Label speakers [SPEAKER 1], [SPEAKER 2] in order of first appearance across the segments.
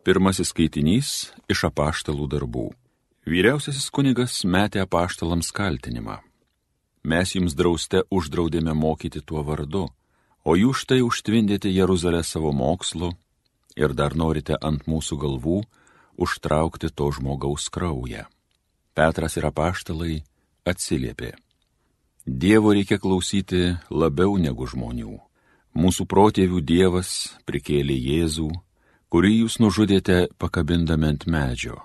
[SPEAKER 1] Pirmasis skaitinys iš apaštalų darbų. Vyriausiasis kunigas metė apaštalams kaltinimą. Mes jums drauste uždraudėme mokyti tuo vardu, o jūs štai užtvindėte Jeruzalę savo mokslu ir dar norite ant mūsų galvų užtraukti to žmogaus kraują. Petras ir apaštalai atsiliepė. Dievo reikia klausyti labiau negu žmonių. Mūsų protėvių Dievas prikėlė Jėzų, kurį jūs nužudėte pakabindami ant medžio.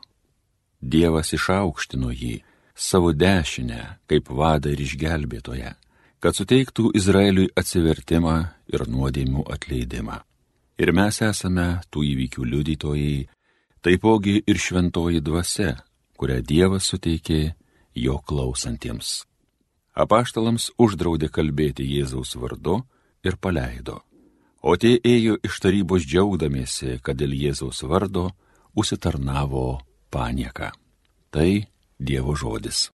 [SPEAKER 1] Dievas išaukštino jį savo dešinę kaip vadą ir išgelbėtoją, kad suteiktų Izraeliui atsivertimą ir nuodėmių atleidimą. Ir mes esame tų įvykių liudytojai, taipogi ir šventoji dvasia, kurią Dievas suteikė jo klausantiems. Apaštalams uždraudė kalbėti Jėzaus vardu ir paleido. O tie ėjo iš tarybos džiaugdamiesi, kad dėl Jėzaus vardo užsitarnavo panieką. Tai Dievo žodis.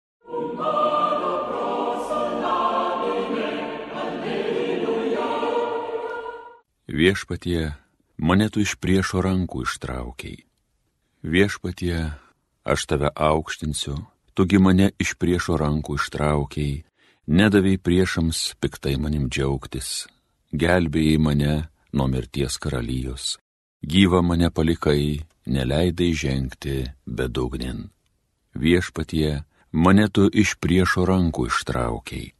[SPEAKER 1] Viešpatie, mane tu iš priešo rankų ištraukiai. Viešpatie, aš tave aukštinsiu, tugi mane iš priešo rankų ištraukiai, nedavai priešams piktai manim džiaugtis, gelbėjai mane nuo mirties karalijos, gyva mane palikai, neleidai žengti bedugnin. Viešpatie, mane tu iš priešo rankų ištraukiai.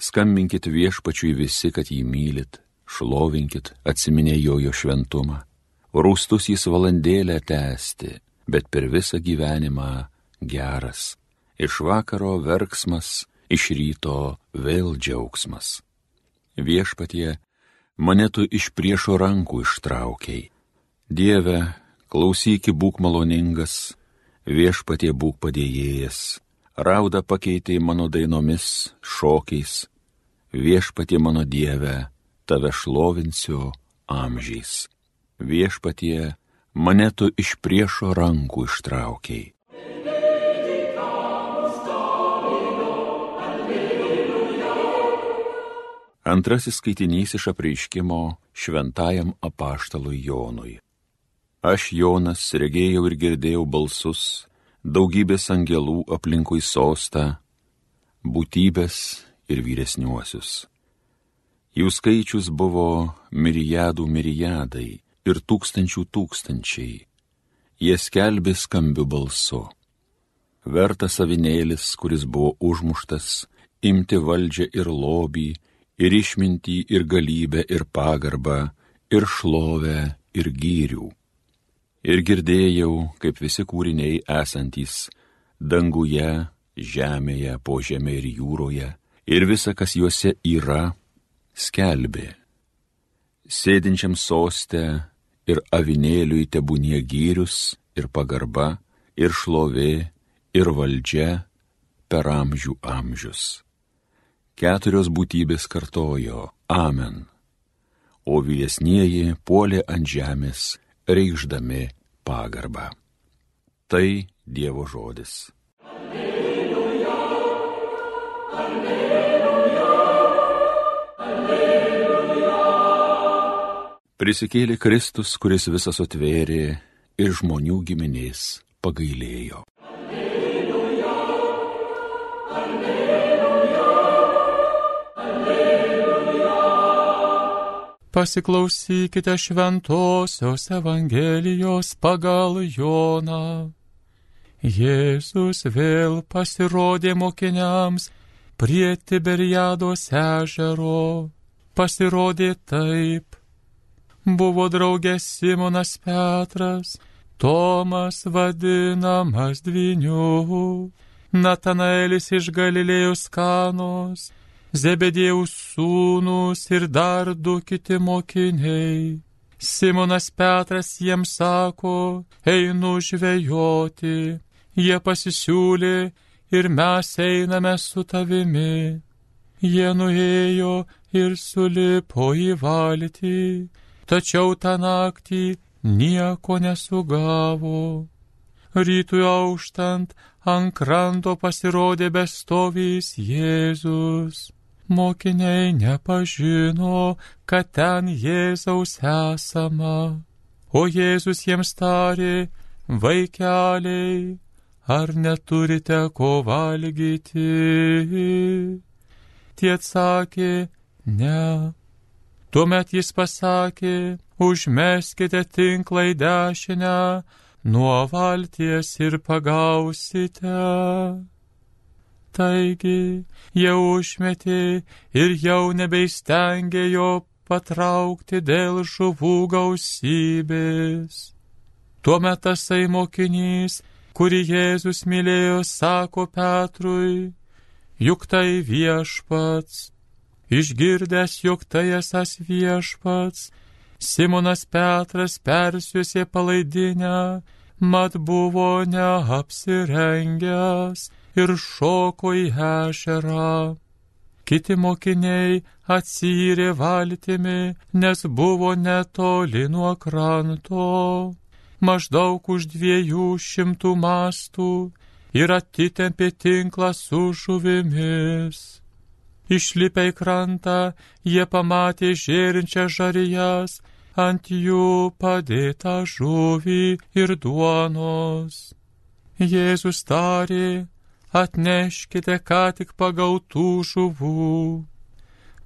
[SPEAKER 1] Skambinkit viešpačiui visi, kad jį mylit, šlovinkit, atsiminė jojo šventumą. Rūstus jis valandėlę tęsti, bet per visą gyvenimą geras. Iš vakaro verksmas, iš ryto vėl džiaugsmas. Viešpatie, mane tu iš priešo rankų ištraukiai. Dieve, klausyki būk maloningas, viešpatie būk padėjėjas, rauda pakeitė mano dainomis, šokiais, viešpatie mano Dieve, tave šlovinsiu amžiais. Viešpatie, mane tu iš priešo rankų ištraukiai. Antrasis skaitinys iš apreiškimo šventajam apaštalui Jonui. Aš Jonas regėjau ir girdėjau balsus, daugybės angelų aplinkui sostą, būtybės ir vyresniuosius. Jų skaičius buvo mirijadų mirijadai ir tūkstančių tūkstančiai. Jie skelbė skambiu balsu. Vertas avinėlis, kuris buvo užmuštas, imti valdžią ir lobį, ir išmintį, ir galybę, ir pagarbą, ir šlovę, ir gyrių. Ir girdėjau, kaip visi kūriniai esantys danguje, žemėje, po žemė ir jūroje, ir visa, kas juose yra, skelbė. Sėdinčiam sostę ir avinėliui tebūnie gyrius ir pagarba, ir šlovė, ir valdžia per amžių amžius. Keturios būtybės kartojo Amen, o vyresnieji puolė ant žemės, reikšdami pagarbą. Tai Dievo žodis. Alleluja, alleluja. Prisikėlė Kristus, kuris visas atvėrė ir žmonių giminės pagailėjo.
[SPEAKER 2] Pasiklausykite šventosios Evangelijos pagal Joną. Jėzus vėl pasirodė mokiniams prie Tiberiados ežero. Pasirodė taip buvo draugės Simonas Petras, Tomas vadinamas dviniu, Natanaelis iš Galilėjos kanos, Zebedėjaus sūnus ir dar du kiti mokiniai. Simonas Petras jiems sako, einu žvejoti, jie pasisiūlė ir mes einame su tavimi. Jie nuėjo ir sulipo į valtį tačiau tą naktį nieko nesugavo. Rytui auštant ant kranto pasirodė bestovys Jėzus. Mokiniai nepažino, kad ten Jėzaus esama. O Jėzus jiems tarė, vaikeliai, ar neturite ko valgyti? Tie atsakė, ne. Tuomet jis pasakė, užmeskite tinklą į dešinę nuo valties ir pagausite. Taigi jie užmetė ir jau nebeistengė jo patraukti dėl žuvų gausybės. Tuomet tasai mokinys, kurį Jėzus mylėjo, sako Petrui, juk tai viešpats Išgirdęs, jog tai esas viešpats, Simonas Petras persiusi palaidinę, mat buvo neapsirengęs ir šoko į ešerą. Kiti mokiniai atsyrė valtimi, nes buvo netoli nuo kranto, maždaug už dviejų šimtų mastų ir atitempė tinklą su žuvimis. Išlipę į krantą, jie pamatė žėrinčią žarijas, ant jų padėta žuvį ir duonos. Jėzus tarė, atneškite ką tik pagautų žuvų.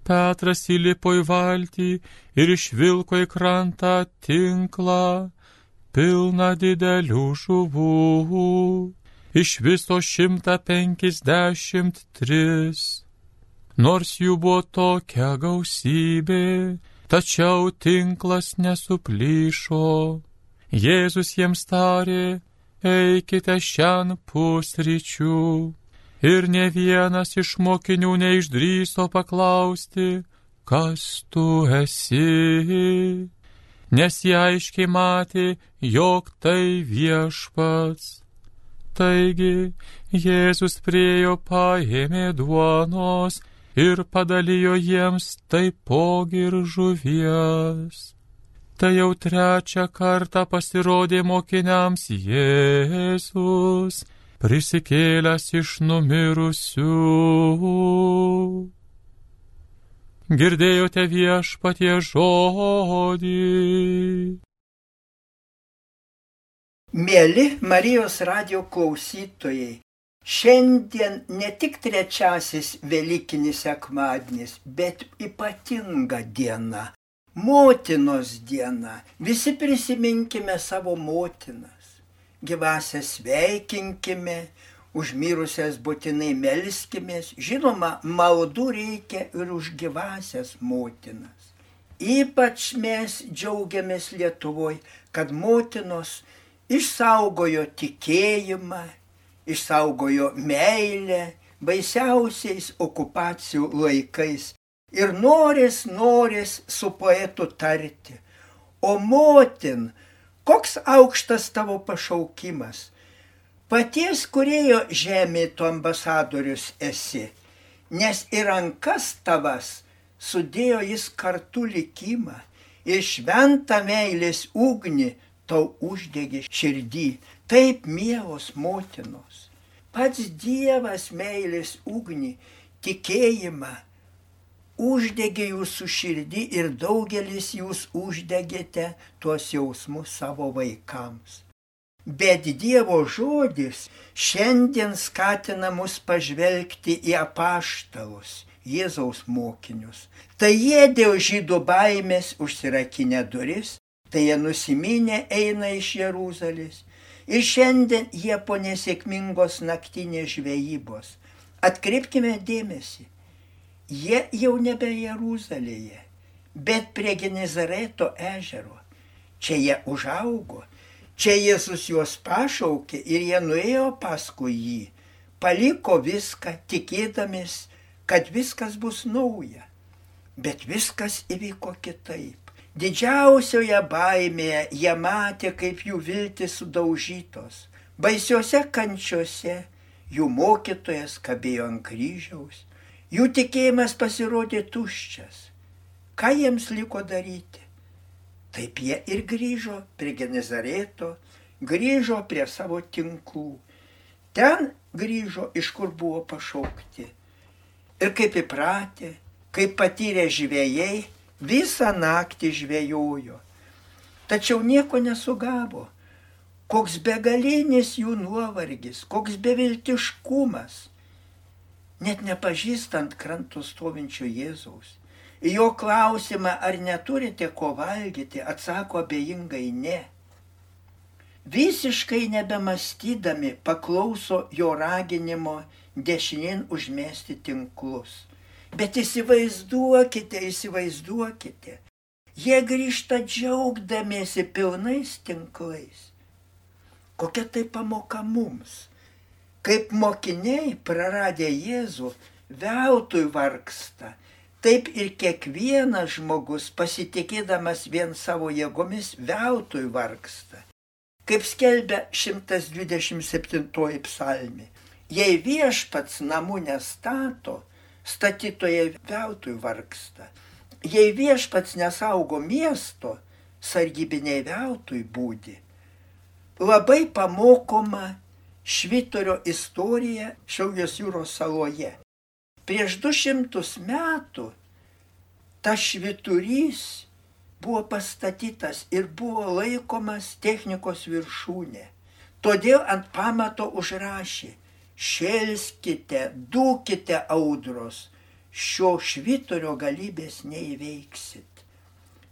[SPEAKER 2] Petras įlipo į valtį ir išvilko į krantą tinklą, pilną didelių žuvų. Iš viso šimta penkisdešimt tris. Nors jų buvo tokia gausybė, tačiau tinklas nesuplyšo. Jėzus jiems tarė, eikite šiandien pusryčių. Ir ne vienas iš mokinių neišdryso paklausti, kas tu esi, nes jie aiškiai matė, jog tai viešpats. Taigi Jėzus priejo paėmė duonos, ir padalijo jiems taipogi ir žuvies. Tai jau trečią kartą pasirodė mokiniams Jėzus, prisikėlęs iš numirusių. Girdėjote viešpatie žodį.
[SPEAKER 3] Mėly Marijos radio klausytojai, Šiandien ne tik trečiasis Velykinis sekmadienis, bet ypatinga diena - motinos diena. Visi prisiminkime savo motinas. Gyvasias sveikinkime, užmirusias būtinai melskimės. Žinoma, maldų reikia ir už gyvasias motinas. Ypač mes džiaugiamės Lietuvoje, kad motinos išsaugojo tikėjimą, išsaugojo meilę baisiausiais okupacijų laikais ir norės, norės su poetu tarti. O motin, koks aukštas tavo pašaukimas. Paties kurėjo žemė tu ambasadorius esi, nes į rankas tavas sudėjo jis kartu likimą ir šventą meilės ugnį tau uždegė širdį. Taip, mielos motinos, pats Dievas meilės ugnį, tikėjimą uždegė jūsų širdį ir daugelis jūs uždegėte tuos jausmus savo vaikams. Bet Dievo žodis šiandien skatina mus pažvelgti į apaštalus, Jėzaus mokinius. Tai jie dėl žydų baimės užsirakinę duris, tai jie nusiminę eina iš Jeruzalės Ir šiandien jie po nesėkmingos naktinės žvejybos. Atkreipkime dėmesį, jie jau nebe Jeruzalėje, bet prie Genizareto ežero. Čia jie užaugo, čia Jėzus juos pašaukė ir jie nuėjo paskui jį, paliko viską, tikėdamis, kad viskas bus nauja. Bet viskas įvyko kitaip. Didžiausioje baimėje jie matė, kaip jų viltis sudaužytos. Baisiuose kančiuose jų mokytojas kabėjo ant kryžiaus. Jų tikėjimas pasirodė tuščias. Ką jiems liko daryti? Taip jie ir grįžo prie Genizareto, grįžo prie savo tinklų. Ten grįžo, iš kur buvo pašaukti. Ir kaip įpratę, kaip patyrę žvėjai, visą naktį žvejojo. tačiau nieko nesugavo. Koks begalinis jų nuovargis, koks beviltiškumas, net nepažįstant krantų stovinčio Jėzaus. Į jo klausimą, ar neturite ko valgyti, atsako abejingai ne. Visiškai nebemastydami paklauso jo raginimo dešinin užmesti tinklus. Bet įsivaizduokite, įsivaizduokite, jie grįžta džiaugdamiesi pilnais tinklais. Kokia tai pamoka mums? Kaip mokiniai praradę Jėzų veltui vargsta, taip ir kiekvienas žmogus pasitikėdamas vien savo jėgomis veltui vargsta. Kaip skelbia 127 psalmi, jei viešpats namų nestato, statytojai veltui vargsta. Jei viešpats nesaugo miesto, sargybiniai veltui būdi labai pamokoma Švitorio istorija Šiaurės jūros saloje. Prieš du šimtus metų tas šviturys buvo pastatytas ir buvo laikomas technikos viršūnė. Todėl ant pamato užrašė, šelskite, dūkite audros, šio švitorio galybės neįveiksit.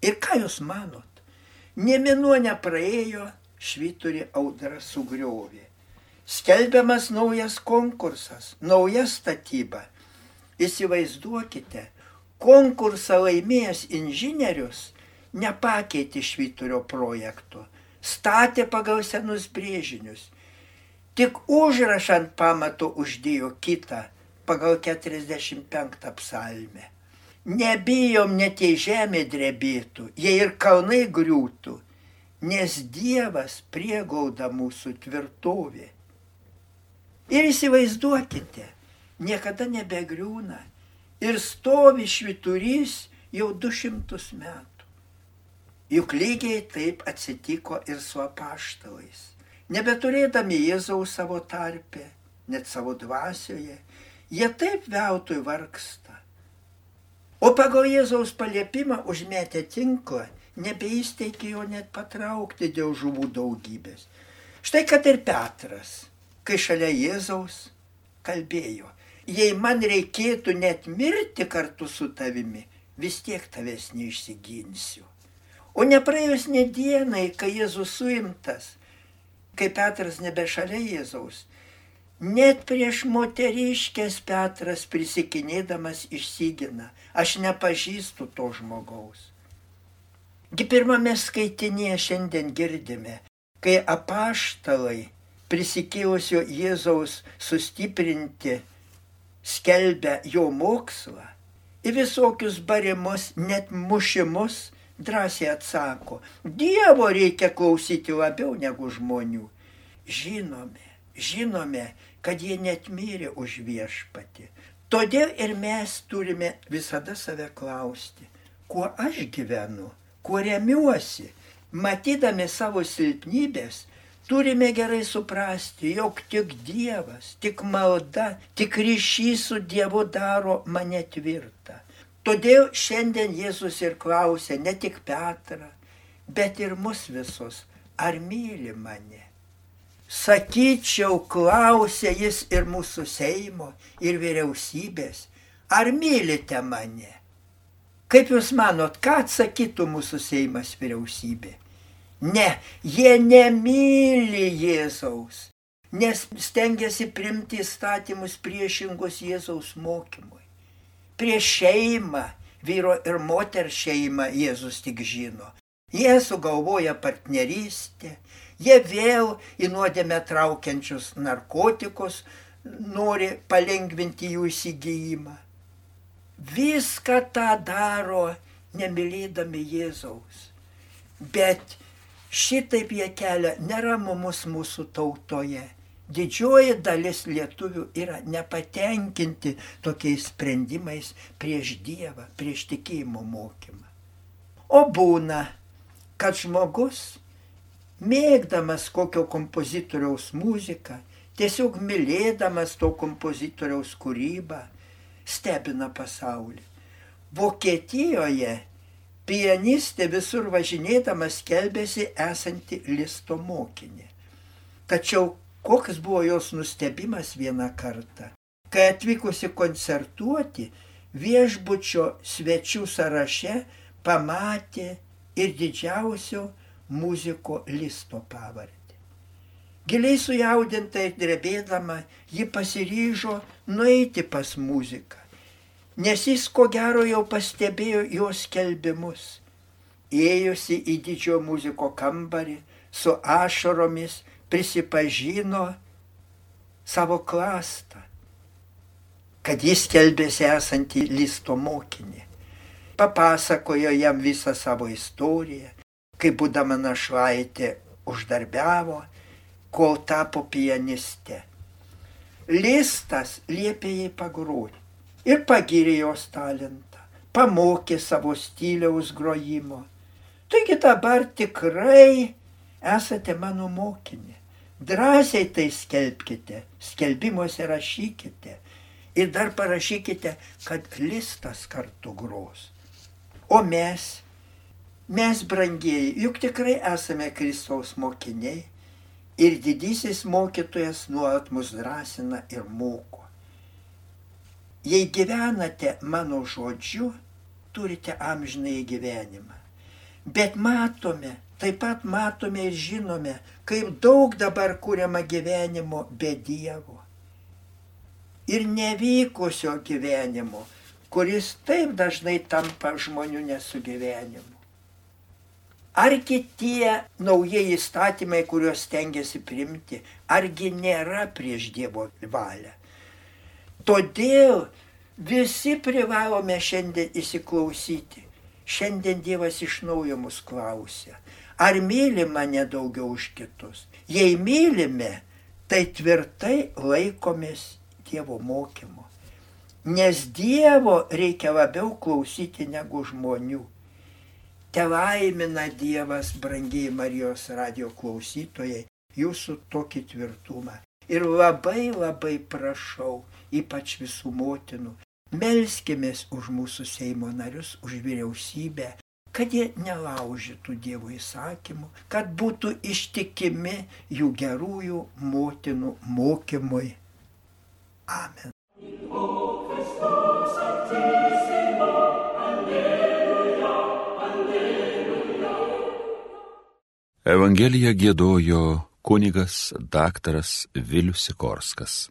[SPEAKER 3] Ir ką jūs manot? Neminuo nepraėjo, švyturį audra sugriovė. Skelbiamas naujas konkursas, nauja statyba. Įsivaizduokite, konkursą laimėjęs inžinierius nepakeitė švyturio projekto, statė pagal senus brėžinius. Tik užrašant pamato uždėjo kitą pagal 45 psalmę. Nebijom, net jei žemė drebėtų, jei ir kalnai griūtų, nes Dievas priegauda mūsų tvirtovė. Ir įsivaizduokite, niekada nebegriūna ir stovi šviturys jau du šimtus metų. Juk lygiai taip atsitiko ir su apaštalais. Nebeturėdami Jėzaus savo tarpę, net savo dvasioje, jie taip veltui vargsta. O pagal Jėzaus paliepimą užmetę tinklą, nebeįsteigė jo net patraukti dėl žuvų daugybės. Štai kad ir Petras, kai šalia Jėzaus kalbėjo, jei man reikėtų net mirti kartu su tavimi, vis tiek tavęs neišsiginsiu. O nepraėjus nedienai, kai Jėzus suimtas, kai Petras nebe šalia Jėzaus, net prieš moteriškės Petras prisikinėdamas išsigina, aš nepažįstu to žmogaus. Gi pirmame skaitinėje šiandien girdime, kai apaštalai prisikėlusio Jėzaus sustiprinti skelbia jo mokslą, į visokius barimus, net mušimus drąsiai atsako, Dievo reikia klausyti labiau negu žmonių. Žinome, žinome, kad jie net mirė už viešpatį. Todėl ir mes turime visada save klausti, kuo aš gyvenu kuo remiuosi, matydami savo silpnybės, turime gerai suprasti, jog tik Dievas, tik malda, tik ryšys su Dievu daro mane tvirtą. Todėl šiandien Jėzus ir klausia ne tik Petrą, bet ir mus visus, ar myli mane. Sakyčiau, klausė jis ir mūsų Seimo, ir vyriausybės, ar mylite mane? Kaip Jūs manot, ką atsakytų mūsų Seimas vyriausybė? Ne, jie nemyli Jėzaus, nes stengiasi primti įstatymus priešingus Jėzaus mokymui. Prieš šeimą, vyro ir moter šeimą Jėzus tik žino. Jie sugalvoja partnerystę, jie vėl į nuodėmę traukiančius narkotikus nori palengvinti jų įsigijimą viską tą daro nemylėdami Jėzaus. Bet šitaip jie kelia neramumus mūsų tautoje. Didžioji dalis lietuvių yra nepatenkinti tokiais sprendimais prieš Dievą, prieš tikėjimo mokymą. O būna, kad žmogus, mėgdamas kokio kompozitoriaus muziką, tiesiog mylėdamas to kompozitoriaus kūrybą, stebina pasaulį. Vokietijoje pianistė visur važinėdama skelbėsi esanti listo mokinė. Tačiau koks buvo jos nustebimas vieną kartą, kai atvykusi koncertuoti, viešbučio svečių sąraše pamatė ir didžiausio muziko listo pavardę. Giliai sujaudinta ir drebėdama, ji pasiryžo nueiti pas muziką, nes jis ko gero jau pastebėjo jos kelbimus. Ėjusi į didžio muziko kambarį, su ašaromis prisipažino savo klastą, kad jis kelbėsi esantį listo mokinį. Papasakojo jam visą savo istoriją, kaip būdama našlaitė uždarbiavo kol tapo pianiste. Listas liepė jai pagroti ir pagirė jos talentą, pamokė savo stiliaus grojimo. Taigi dabar tikrai esate mano mokinė. Drąsiai tai skelbkite, skelbimuose rašykite ir dar parašykite, kad listas kartu gros. O mes, mes brangieji, juk tikrai esame Kristaus mokiniai Ir didysis mokytojas nuolat mus drąsina ir moko. Jei gyvenate mano žodžiu, turite amžinai gyvenimą. Bet matome, taip pat matome ir žinome, kaip daug dabar kuriama gyvenimo be Dievo. Ir nevykusio gyvenimo, kuris taip dažnai tampa žmonių nesugyvenimu. Argi tie naujieji įstatymai, kuriuos tengiasi primti, argi nėra prieš Dievo valią. Todėl visi privalome šiandien įsiklausyti. Šiandien Dievas iš naujo mus klausia, ar myli mane daugiau už kitus. Jei mylime, tai tvirtai laikomės Dievo mokymo. Nes Dievo reikia labiau klausyti negu žmonių. Te laimina Dievas, brangiai Marijos radio klausytojai, jūsų tokį tvirtumą. Ir labai labai prašau, ypač visų motinų, melskimės už mūsų Seimo narius, už vyriausybę, kad jie nelaužytų Dievo įsakymų, kad būtų ištikimi jų gerųjų motinų mokymui. Amen. O Christus,
[SPEAKER 1] Evangeliją gėdojo kunigas daktaras Vilius Sikorskas.